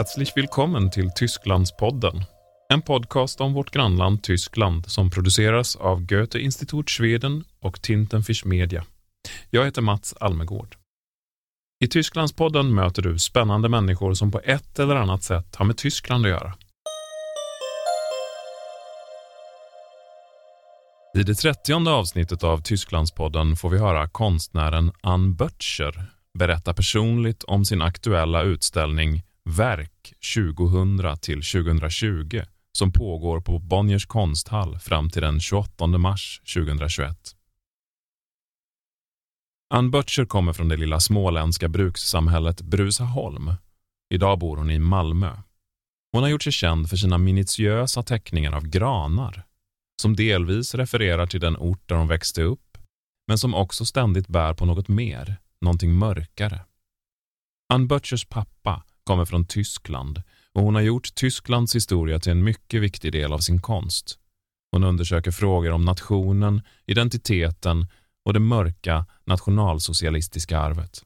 Herzlich willkommen till Tysklandspodden. En podcast om vårt grannland Tyskland som produceras av Goethe-Institut Schweden och Tintenfisch Media. Jag heter Mats Almegård. I Tysklandspodden möter du spännande människor som på ett eller annat sätt har med Tyskland att göra. I det trettionde avsnittet av Tysklandspodden får vi höra konstnären Ann Böttcher berätta personligt om sin aktuella utställning Verk 2000 till 2020 som pågår på Bonniers konsthall fram till den 28 mars 2021. Ann Böttcher kommer från det lilla småländska brukssamhället Brusaholm. Idag bor hon i Malmö. Hon har gjort sig känd för sina minutiösa teckningar av granar som delvis refererar till den ort där hon växte upp men som också ständigt bär på något mer, någonting mörkare. Ann Böttchers pappa kommer från Tyskland och hon har gjort Tysklands historia till en mycket viktig del av sin konst. Hon undersöker frågor om nationen, identiteten och det mörka nationalsocialistiska arvet.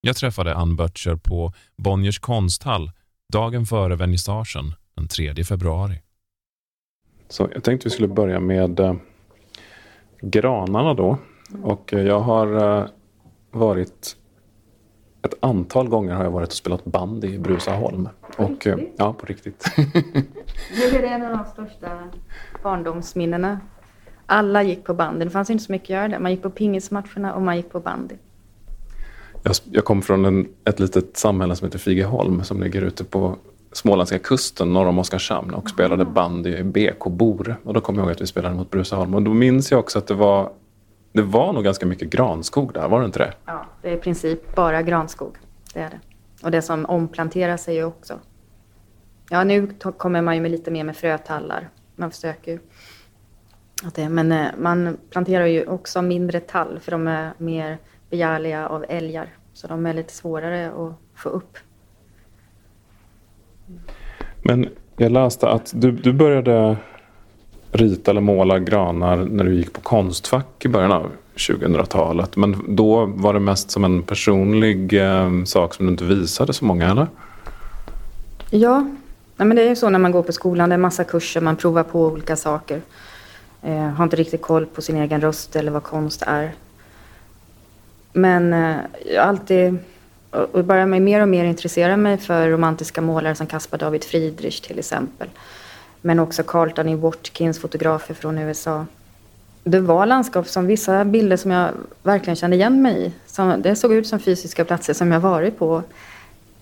Jag träffade Ann Böttcher på Bonniers konsthall dagen före vernissagen den 3 februari. Så jag tänkte vi skulle börja med eh, granarna då. Och eh, jag har eh, varit ett antal gånger har jag varit och spelat band i Brusaholm. På och, eh, riktigt? ja, på riktigt. Nu är det en av de största barndomsminnena. Alla gick på bandy. Det fanns inte så mycket att göra där. Man gick på pingismatcherna och man gick på bandy. Jag, jag kom från en, ett litet samhälle som heter Figeholm som ligger ute på småländska kusten norr om Oskarshamn och spelade bandy i BK Bor. Och då kommer jag ihåg att vi spelade mot Brusaholm. Och då minns jag också att det var, det var nog ganska mycket granskog där, var det inte det? Ja, det är i princip bara granskog. Det är det. Och det som omplanteras är ju också. Ja, nu kommer man ju med lite mer med frötallar. Man försöker ju. Att det, men eh, man planterar ju också mindre tall för de är mer begärliga av älgar. Så de är lite svårare att få upp. Men jag läste att du, du började rita eller måla granar när du gick på Konstfack i början av 2000-talet. Men då var det mest som en personlig eh, sak som du inte visade så många, eller? Ja, nej, men det är ju så när man går på skolan. Det är massa kurser, man provar på olika saker. Eh, har inte riktigt koll på sin egen röst eller vad konst är. Men eh, jag har alltid och och börjar mig mer och mer intressera mig för romantiska målare som Caspar David Friedrich till exempel. Men också Carlton E. Watkins, fotografer från USA. Det var landskap som vissa bilder som jag verkligen kände igen mig i. Som, det såg ut som fysiska platser som jag varit på.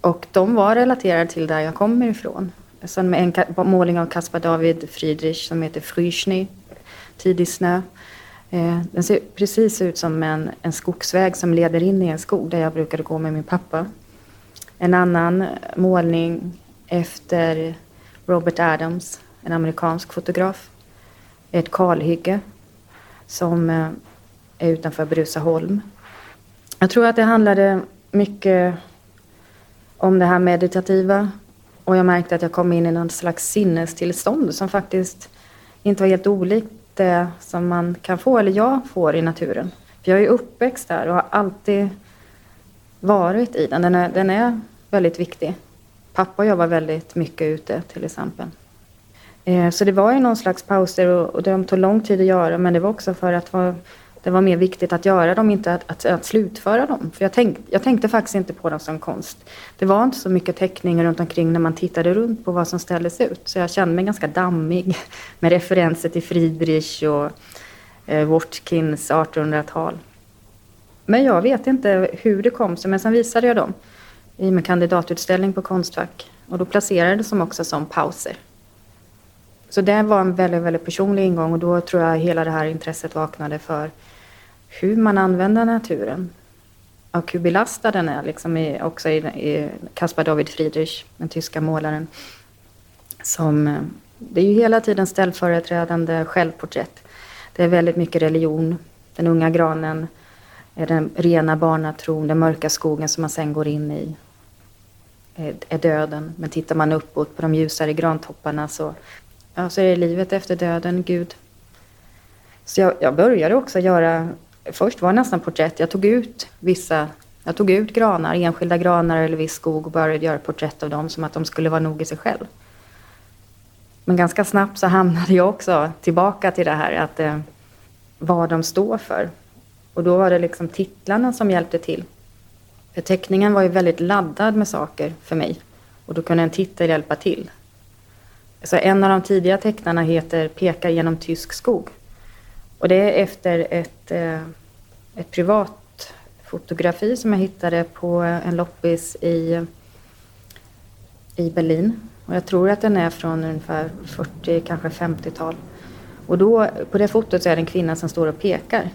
Och de var relaterade till där jag kommer ifrån. Som en målning av Caspar David Friedrich som heter Frühschnee, tidig snö. Eh, den ser precis ut som en, en skogsväg som leder in i en skog där jag brukade gå med min pappa. En annan målning efter Robert Adams, en amerikansk fotograf. Ett kalhygge som eh, är utanför Brusaholm. Jag tror att det handlade mycket om det här meditativa. Och jag märkte att jag kom in i någon slags sinnestillstånd som faktiskt inte var helt olikt det som man kan få, eller jag får i naturen. För jag är uppväxt där och har alltid varit i den. Den är, den är väldigt viktig. Pappa och jag var väldigt mycket ute till exempel. Eh, så det var ju någon slags pauser och, och de tog lång tid att göra men det var också för att var, det var mer viktigt att göra dem, inte att, att, att slutföra dem. För jag, tänk, jag tänkte faktiskt inte på dem som konst. Det var inte så mycket teckningar runt omkring när man tittade runt på vad som ställdes ut. Så jag kände mig ganska dammig med referenser till Friedrich och eh, Watkins 1800-tal. Men jag vet inte hur det kom sig, men sen visade jag dem i min kandidatutställning på Konstfack. Och då placerades de också som pauser. Så det var en väldigt, väldigt personlig ingång och då tror jag hela det här intresset vaknade för hur man använder naturen. Och hur belastad den är, liksom i, också i, i Caspar David Friedrich, den tyska målaren. Som, eh, det är ju hela tiden ställföreträdande självporträtt. Det är väldigt mycket religion, den unga granen, är den rena barnatron, den mörka skogen som man sen går in i är, är döden. Men tittar man uppåt på de ljusare grantopparna så, ja, så är det livet efter döden, Gud. Så jag, jag började också göra, först var det nästan porträtt. Jag tog ut vissa Jag tog ut granar, enskilda granar eller viss skog och började göra porträtt av dem som att de skulle vara nog i sig själv. Men ganska snabbt så hamnade jag också tillbaka till det här att eh, vad de står för. Och då var det liksom titlarna som hjälpte till. För teckningen var ju väldigt laddad med saker för mig. Och då kunde en titel hjälpa till. Så en av de tidiga tecknarna heter Pekar genom tysk skog. Och det är efter ett, eh, ett privat fotografi som jag hittade på en loppis i, i Berlin. Och jag tror att den är från ungefär 40, kanske 50-tal. Och då, på det fotot så är det en kvinna som står och pekar.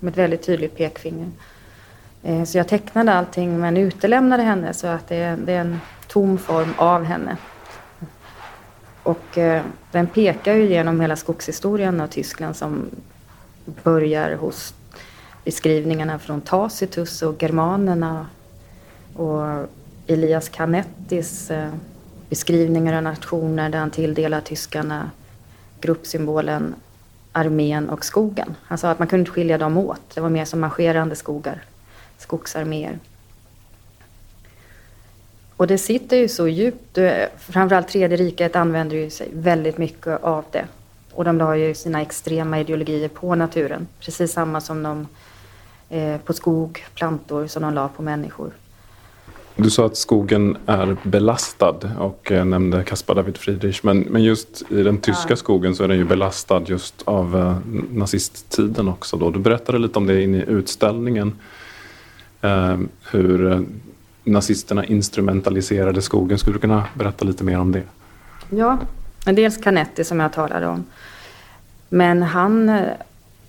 Med ett väldigt tydligt pekfinger. Eh, så jag tecknade allting men utelämnade henne så att det är, det är en tom form av henne. Och eh, den pekar ju genom hela skogshistorien av Tyskland som börjar hos beskrivningarna från Tacitus och germanerna och Elias Canettis eh, beskrivningar av nationer där han tilldelar tyskarna gruppsymbolen armén och skogen. Han sa att man kunde inte skilja dem åt. Det var mer som marscherande skogar, skogsarméer. Och det sitter ju så djupt. Framförallt tredje riket använder ju sig väldigt mycket av det. Och de la ju sina extrema ideologier på naturen. Precis samma som de eh, på skog, plantor, som de la på människor. Du sa att skogen är belastad och eh, nämnde Caspar David Friedrich. Men, men just i den tyska ja. skogen så är den ju belastad just av eh, nazisttiden också. Då. Du berättade lite om det inne i utställningen. Eh, hur nazisterna instrumentaliserade skogen. Skulle du kunna berätta lite mer om det? Ja, dels Canetti som jag talade om. Men han eh,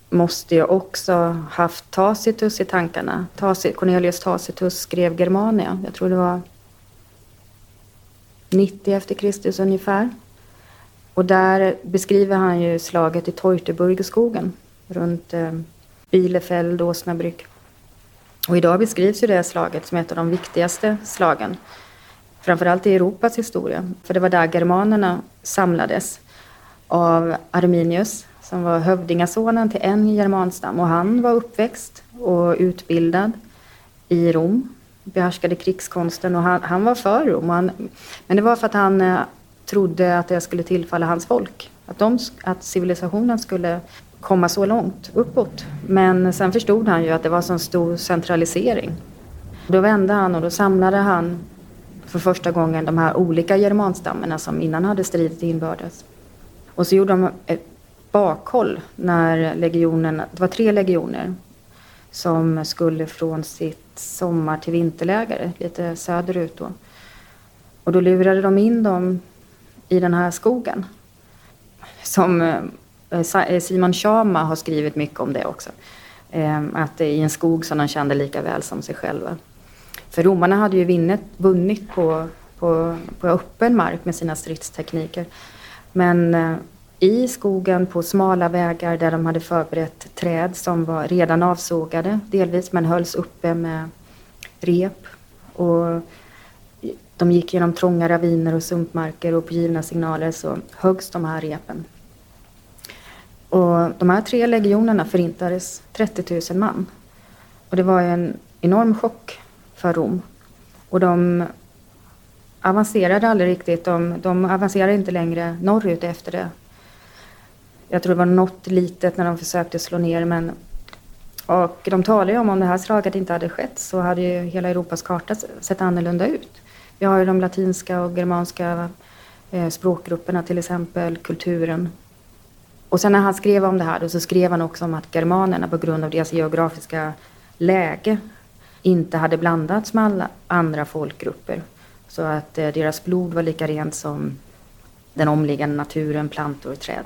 måste ju också haft Tacitus i tankarna. Cornelius Tacitus skrev Germania. Jag tror det var 90 efter Kristus ungefär. Och där beskriver han ju slaget i Teutoburgerskogen runt eh, Bielefeld Åsnabrück. Och idag beskrivs ju det slaget som ett av de viktigaste slagen. Framförallt i Europas historia. För det var där germanerna samlades av Arminius som var hövdingasonen till en germanstam. Och han var uppväxt och utbildad i Rom. Behärskade krigskonsten och han, han var för Rom. Han, men det var för att han eh, trodde att det skulle tillfalla hans folk. Att, de, att civilisationen skulle komma så långt uppåt. Men sen förstod han ju att det var så stor centralisering. Då vände han och då samlade han för första gången de här olika germanstammarna som innan hade stridit inbördes. Och så gjorde de ett bakhåll när legionen, det var tre legioner som skulle från sitt sommar till vinterläger lite söderut då. Och då lurade de in dem i den här skogen som eh, Eh, eh, Simon Schama har skrivit mycket om det också. Ehm, att det är i en skog som de kände lika väl som sig själva. För romarna hade ju vinnet, vunnit på, på, på öppen mark med sina stridstekniker. Men eh, i skogen på smala vägar där de hade förberett träd som var redan avsågade delvis men hölls uppe med rep. Och de gick genom trånga raviner och sumpmarker och på givna signaler så höggs de här repen. Och de här tre legionerna förintades 30 000 man. Och det var en enorm chock för Rom. Och de avancerade aldrig riktigt. De, de avancerade inte längre norrut efter det. Jag tror det var något litet när de försökte slå ner men och de talar ju om om det här slaget inte hade skett så hade ju hela Europas karta sett annorlunda ut. Vi har ju de latinska och germanska eh, språkgrupperna till exempel, kulturen. Och sen när han skrev om det här då, så skrev han också om att germanerna på grund av deras geografiska läge inte hade blandats med alla andra folkgrupper. Så att eh, deras blod var lika rent som den omliggande naturen, plantor och träd.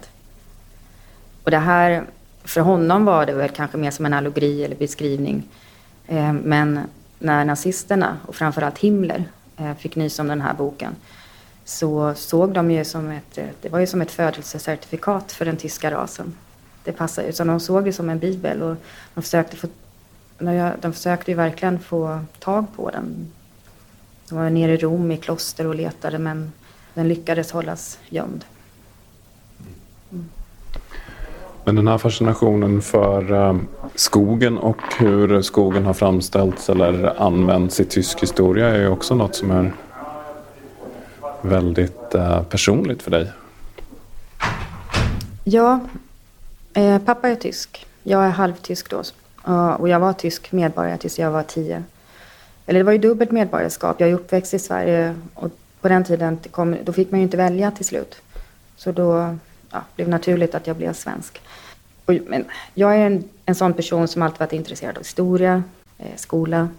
Och det här, för honom var det väl kanske mer som en allegori eller beskrivning. Eh, men när nazisterna och framförallt Himmler eh, fick nys om den här boken så såg de ju som ett, det var ju som ett födelsecertifikat för den tyska rasen. Det passade, så de såg det som en bibel och de försökte, få, de försökte ju verkligen få tag på den. De var nere i Rom i kloster och letade men den lyckades hållas gömd. Mm. Men den här fascinationen för eh, skogen och hur skogen har framställts eller använts i tysk historia är ju också något som är väldigt eh, personligt för dig. Ja, eh, pappa är tysk. Jag är halvtysk då. Eh, och jag var tysk medborgare tills jag var tio. Eller det var ju dubbelt medborgarskap. Jag är uppväxt i Sverige och på den tiden kom, då fick man ju inte välja till slut. Så då ja, blev det naturligt att jag blev svensk. Och, men jag är en, en sån person som alltid varit intresserad av historia, eh, skola.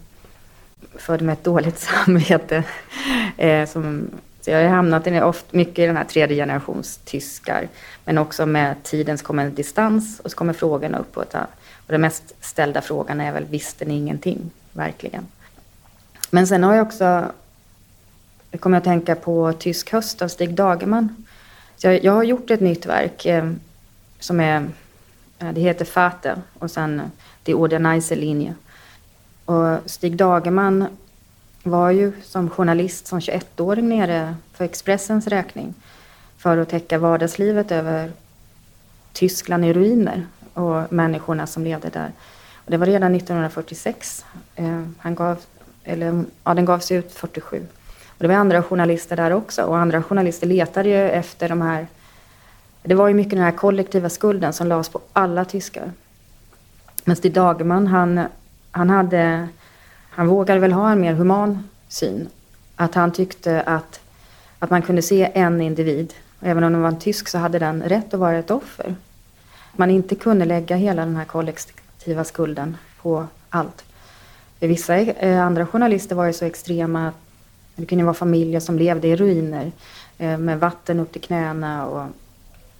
Född med ett dåligt samvete. Eh, som, så jag har hamnat i, ofta, mycket i den här tredje generations tyskar. Men också med tidens kommer en distans och så kommer frågorna upp. Och, och den mest ställda frågan är väl, visste ni ingenting? Verkligen. Men sen har jag också, jag kommer att tänka på Tysk höst av Stig Dagerman. Så jag, jag har gjort ett nytt verk eh, som är, eh, det heter Fate och sen eh, Det Organize linje. Och Stig Dagerman var ju som journalist som 21-åring nere för Expressens räkning för att täcka vardagslivet över Tyskland i ruiner och människorna som levde där. Och det var redan 1946. Eh, han gav, eller, ja, den gavs ut 47. Och det var andra journalister där också och andra journalister letade ju efter de här det var ju mycket den här kollektiva skulden som lades på alla tyskar. Men Stig Dagerman, han, han, hade, han vågade väl ha en mer human syn. Att han tyckte att, att man kunde se en individ, även om den var en tysk så hade den rätt att vara ett offer. Man inte kunde lägga hela den här kollektiva skulden på allt. Vissa eh, andra journalister var ju så extrema att det kunde vara familjer som levde i ruiner eh, med vatten upp till knäna och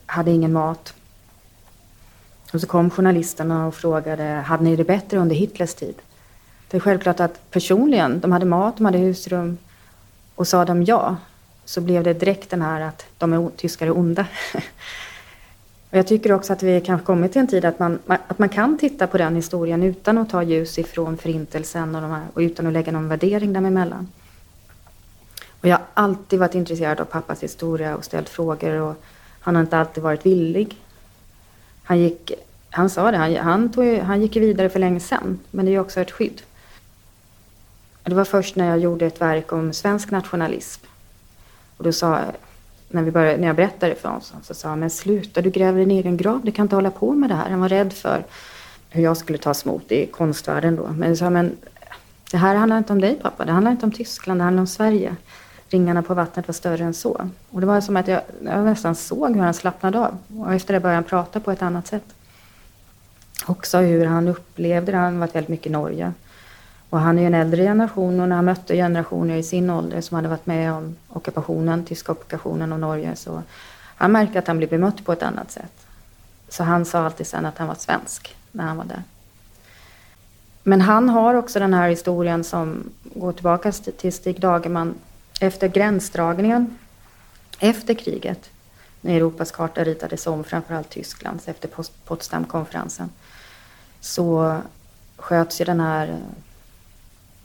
hade ingen mat. Och så kom journalisterna och frågade, hade ni det bättre under Hitlers tid? Det är självklart att personligen, de hade mat, de hade husrum och sa de ja, så blev det direkt den här att de är tyskar är onda. och jag tycker också att vi kanske kommit till en tid att man, att man kan titta på den historien utan att ta ljus ifrån förintelsen och, de här, och utan att lägga någon värdering däremellan. Och jag har alltid varit intresserad av pappas historia och ställt frågor och han har inte alltid varit villig. Han, gick, han sa det, han, han, tog, han gick vidare för länge sedan, men det är också ett skydd. Det var först när jag gjorde ett verk om svensk nationalism. Och då sa när, vi började, när jag berättade för honom så sa han, men sluta, du gräver din egen grav, du kan inte hålla på med det här. Han var rädd för hur jag skulle tas emot i konstvärlden då. Men jag sa, men det här handlar inte om dig pappa, det handlar inte om Tyskland, det handlar om Sverige ringarna på vattnet var större än så. Och det var som att jag, jag nästan såg hur han slappnade av. Och efter det började han prata på ett annat sätt. Också hur han upplevde det. Han har varit väldigt mycket i Norge. Och han är ju en äldre generation och när han mötte generationer i sin ålder som hade varit med om ockupationen, tyska ockupationen av Norge så han märkte att han blev bemött på ett annat sätt. Så han sa alltid sen att han var svensk när han var där. Men han har också den här historien som går tillbaka till Stig Dagerman efter gränsdragningen efter kriget, när Europas karta ritades om, framförallt Tysklands, efter Potsdamkonferensen, så sköts ju den här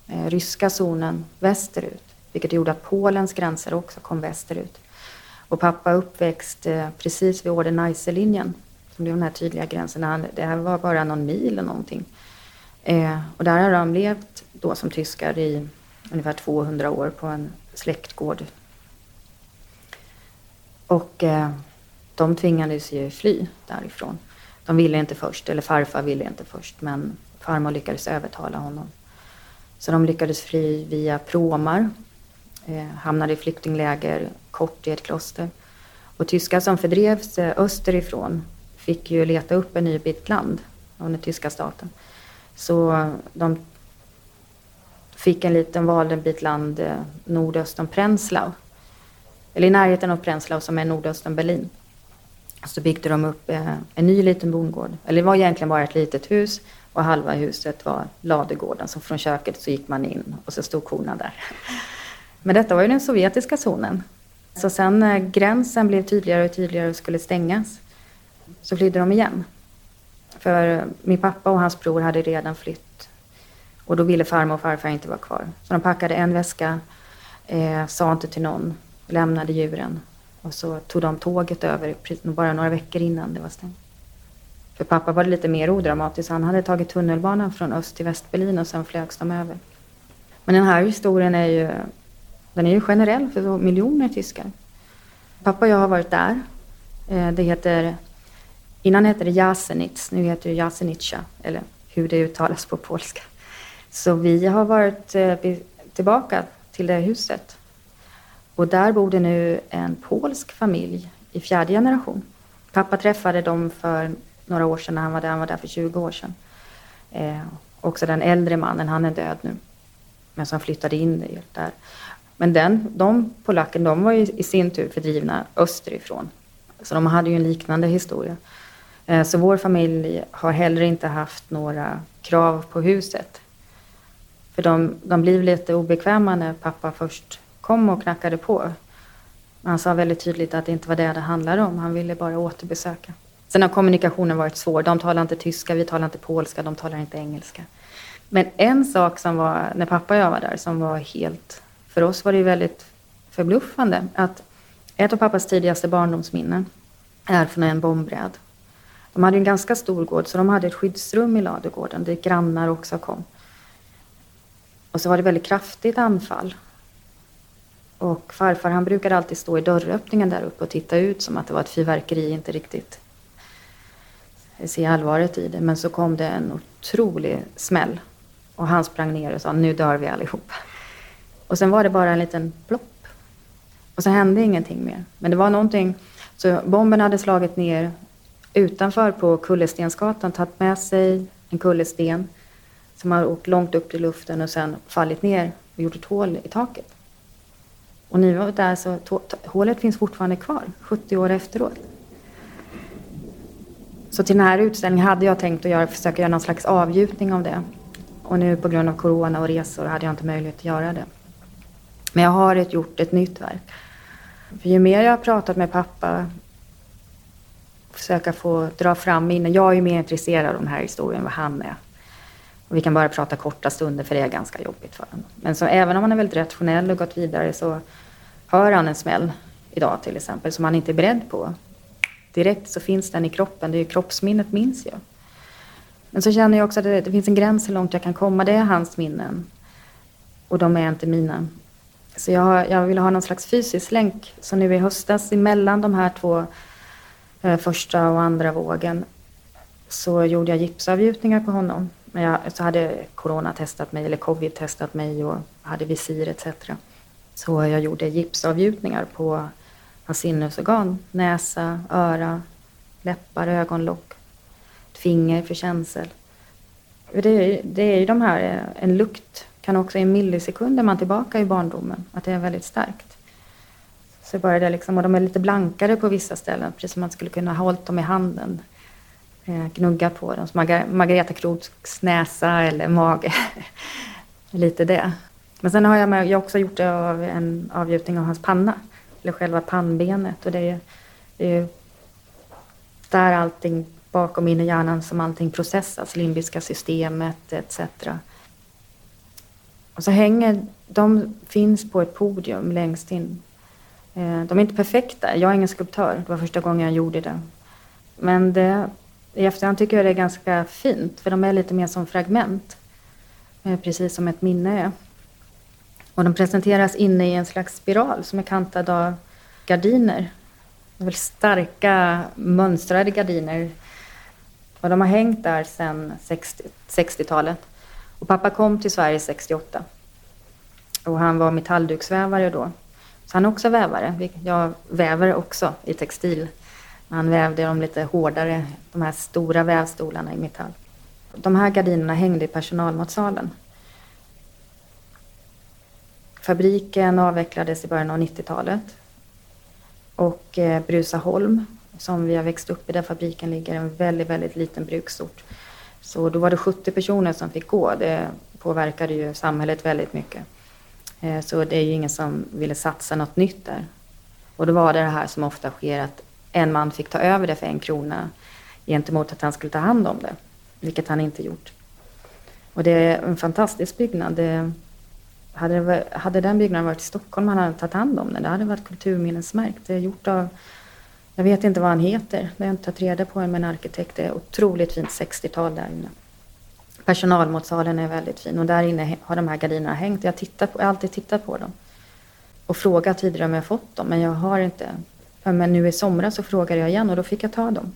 Eh, ryska zonen västerut, vilket gjorde att Polens gränser också kom västerut. Och pappa uppväxt eh, precis vid Oder-Neisse-linjen, som är den här tydliga gränsen. Det här var bara någon mil eller någonting. Eh, och där har de levt då som tyskar i ungefär 200 år på en släktgård. Och de tvingades ju fly därifrån. De ville inte först, eller farfar ville inte först, men farmor lyckades övertala honom. Så de lyckades fly via pråmar, eh, hamnade i flyktingläger kort i ett kloster. Och tyskar som fördrevs eh, österifrån fick ju leta upp en ny bit land av den tyska staten. Så de fick en liten valde bit land eh, nordöst om Prenzlau. Eller i närheten av Prenzlau som är nordöst om Berlin. Så byggde de upp eh, en ny liten bondgård. Eller det var egentligen bara ett litet hus och halva huset var ladugården. Så från köket så gick man in och så stod korna där. Men detta var ju den sovjetiska zonen. Så sen när gränsen blev tydligare och tydligare och skulle stängas så flydde de igen. För eh, min pappa och hans bror hade redan flytt och då ville farmor och farfar inte vara kvar. Så de packade en väska, eh, sa inte till någon, lämnade djuren. Och så tog de tåget över bara några veckor innan det var stängt. För pappa var det lite mer odramatiskt. Han hade tagit tunnelbanan från öst till Västberlin och sen flögs de över. Men den här historien är ju, den är ju generell för miljoner tyskar. Pappa och jag har varit där. Eh, det heter, innan hette det Jasenitz, nu heter det Jasenica, eller hur det uttalas på polska. Så vi har varit eh, tillbaka till det huset. Och där bor det nu en polsk familj i fjärde generation. Pappa träffade dem för några år sedan när han var där. Han var där för 20 år sedan. Eh, också den äldre mannen, han är död nu. Men som flyttade in där. Men den, de polackerna, de var ju i sin tur fördrivna österifrån. Så de hade ju en liknande historia. Eh, så vår familj har heller inte haft några krav på huset. För de, de blev lite obekväma när pappa först kom och knackade på. Han sa väldigt tydligt att det inte var det det handlade om. Han ville bara återbesöka. Sen har kommunikationen varit svår. De talar inte tyska, vi talar inte polska, de talar inte engelska. Men en sak som var, när pappa och jag var där, som var helt... För oss var det väldigt förbluffande att ett av pappas tidigaste barndomsminnen är från en bombräd. De hade en ganska stor gård, så de hade ett skyddsrum i ladugården dit grannar också kom. Och så var det väldigt kraftigt anfall. Och farfar han brukade alltid stå i dörröppningen där uppe och titta ut som att det var ett fyrverkeri, inte riktigt se allvaret i det. Men så kom det en otrolig smäll och han sprang ner och sa nu dör vi allihop. Och sen var det bara en liten plopp. Och så hände ingenting mer. Men det var någonting, så bomben hade slagit ner utanför på kullerstensgatan, tagit med sig en kullersten som har åkt långt upp i luften och sen fallit ner och gjort ett hål i taket. Och nu där så hålet finns fortfarande kvar, 70 år efteråt. Så till den här utställningen hade jag tänkt att göra, försöka göra någon slags avgjutning av det. Och nu på grund av corona och resor hade jag inte möjlighet att göra det. Men jag har ett, gjort ett nytt verk. För ju mer jag har pratat med pappa, försöka få dra fram minnen. Jag är ju mer intresserad av den här historien än vad han är. Och vi kan bara prata korta stunder för det är ganska jobbigt för honom. Men så även om han är väldigt rationell och gått vidare så hör han en smäll idag till exempel som han inte är beredd på. Direkt så finns den i kroppen, det är ju kroppsminnet minns jag. Men så känner jag också att det, det finns en gräns hur långt jag kan komma. Det är hans minnen. Och de är inte mina. Så jag, jag vill ha någon slags fysisk länk. Så nu i höstas emellan de här två eh, första och andra vågen så gjorde jag gipsavgjutningar på honom. Men jag, så hade corona testat mig, eller covid testat mig och hade visir etc. Så jag gjorde gipsavgjutningar på hans sinnesorgan. Näsa, öra, läppar, ögonlock, ett finger för känsel. Det är, det är ju de här, eh, en lukt kan också i millisekunder man tillbaka i barndomen, att det är väldigt starkt. Så bara det liksom, och de är lite blankare på vissa ställen, precis som man skulle kunna ha hållit dem i handen. Eh, gnugga på dem, som Margareta Kroks näsa eller mage. lite det. Men sen har jag, med, jag har också gjort det av en avgjutning av hans panna, eller själva pannbenet. Och det är, det är där allting bakom in i hjärnan som allting processas, limbiska systemet etc. Och så hänger, de finns på ett podium längst in. Eh, de är inte perfekta, jag är ingen skulptör, det var första gången jag gjorde det. Men det, i efterhand tycker jag det är ganska fint, för de är lite mer som fragment. Eh, precis som ett minne är. Och de presenteras inne i en slags spiral som är kantad av gardiner. Väl starka mönstrade gardiner. Och de har hängt där sedan 60, 60-talet. Och pappa kom till Sverige 68. Och han var metallduksvävare då. Så han är också vävare. Jag väver också i textil. Han vävde de lite hårdare, de här stora vävstolarna i metall. De här gardinerna hängde i personalmatsalen. Fabriken avvecklades i början av 90-talet. Och eh, Brusaholm, som vi har växt upp i, där fabriken ligger, en väldigt, väldigt liten bruksort. Så då var det 70 personer som fick gå. Det påverkade ju samhället väldigt mycket. Eh, så det är ju ingen som ville satsa något nytt där. Och då var det det här som ofta sker att en man fick ta över det för en krona gentemot att han skulle ta hand om det, vilket han inte gjort. Och det är en fantastisk byggnad. Det, hade, det, hade den byggnaden varit i Stockholm hade han tagit hand om den. Det hade varit kulturminnesmärkt. Det är gjort av Jag vet inte vad han heter. Det har jag inte tagit reda på än men arkitekt. Det är otroligt fint 60-tal där inne. Personalmatsalen är väldigt fin och där inne har de här gardinerna hängt. Jag, tittat på, jag har alltid tittat på dem och frågat tidigare om jag fått dem men jag har inte. Men nu i somras så frågade jag igen och då fick jag ta dem.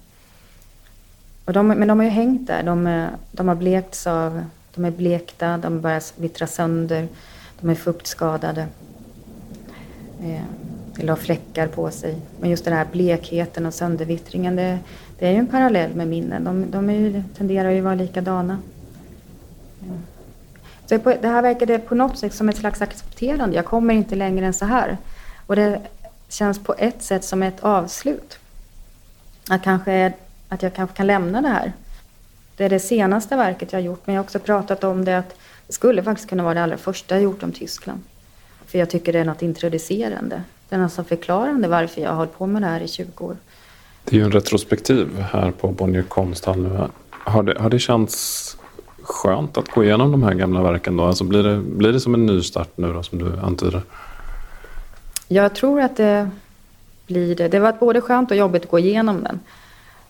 Och de, men de har ju hängt där. De, eh, de har blekts av, de är blekta, de börjar vittra sönder, de är fuktskadade. Eh, Eller har fläckar på sig. Men just den här blekheten och söndervittringen, det, det är ju en parallell med minnen. De, de ju, tenderar ju att vara likadana. Eh. Så det här verkade på något sätt som ett slags accepterande. Jag kommer inte längre än så här. Och det känns på ett sätt som ett avslut. Att, kanske, att jag kanske kan lämna det här. Det är det senaste verket jag har gjort, men jag har också pratat om det att det skulle faktiskt kunna vara det allra första jag gjort om Tyskland. För jag tycker det är något introducerande. Det är nästan förklarande varför jag har hållit på med det här i 20 år. Det är ju en retrospektiv här på Bonnier konsthall nu. Har det, har det känts skönt att gå igenom de här gamla verken då? Alltså blir, det, blir det som en nystart nu då som du antyder? Jag tror att det blir det. Det var både skönt och jobbigt att gå igenom den.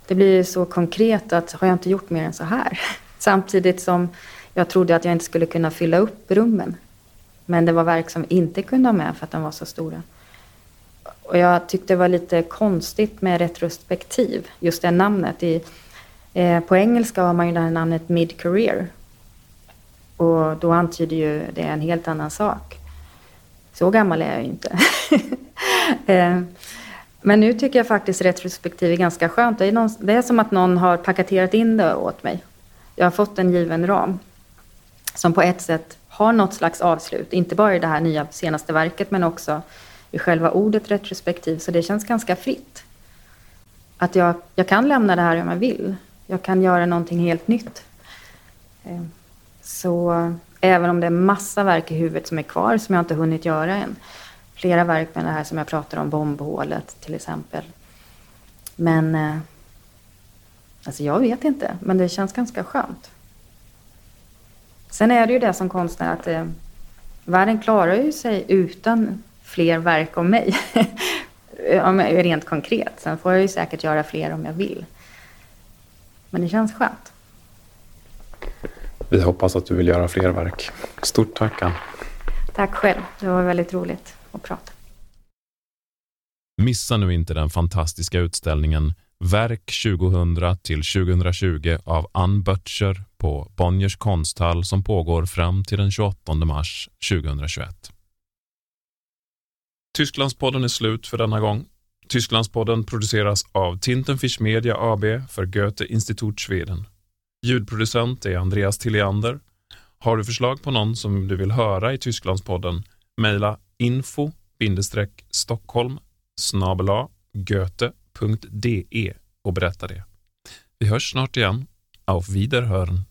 Det blir så konkret att har jag inte gjort mer än så här? Samtidigt som jag trodde att jag inte skulle kunna fylla upp rummen. Men det var verk som inte kunde ha med för att de var så stora. Och jag tyckte det var lite konstigt med retrospektiv, just det namnet. I, Eh, på engelska har man ju det här namnet mid-career. Och då antyder ju det en helt annan sak. Så gammal är jag ju inte. eh, men nu tycker jag faktiskt retrospektiv är ganska skönt. Det är, någon, det är som att någon har paketerat in det åt mig. Jag har fått en given ram som på ett sätt har något slags avslut. Inte bara i det här nya senaste verket men också i själva ordet retrospektiv. Så det känns ganska fritt. Att jag, jag kan lämna det här om jag vill jag kan göra någonting helt nytt. Eh, så även om det är massa verk i huvudet som är kvar som jag inte hunnit göra än. Flera verk med det här som jag pratar om, bombhålet till exempel. Men eh, alltså jag vet inte, men det känns ganska skönt. Sen är det ju det som konstnär att eh, världen klarar ju sig utan fler verk om mig. Rent konkret. Sen får jag ju säkert göra fler om jag vill. Men det känns skönt. Vi hoppas att du vill göra fler verk. Stort tack Ann. Tack själv. Det var väldigt roligt att prata. Missa nu inte den fantastiska utställningen Verk 2000 till 2020 av Ann Butcher på Bonniers konsthall som pågår fram till den 28 mars 2021. Tysklandspodden är slut för denna gång. Tysklandspodden produceras av Tintenfisch Media AB för Goethe Institut Schweden. Ljudproducent är Andreas Tilliander. Har du förslag på någon som du vill höra i Tysklandspodden? Mejla info stockholm snabela goethe.de och berätta det. Vi hörs snart igen. Auf Wiederhören!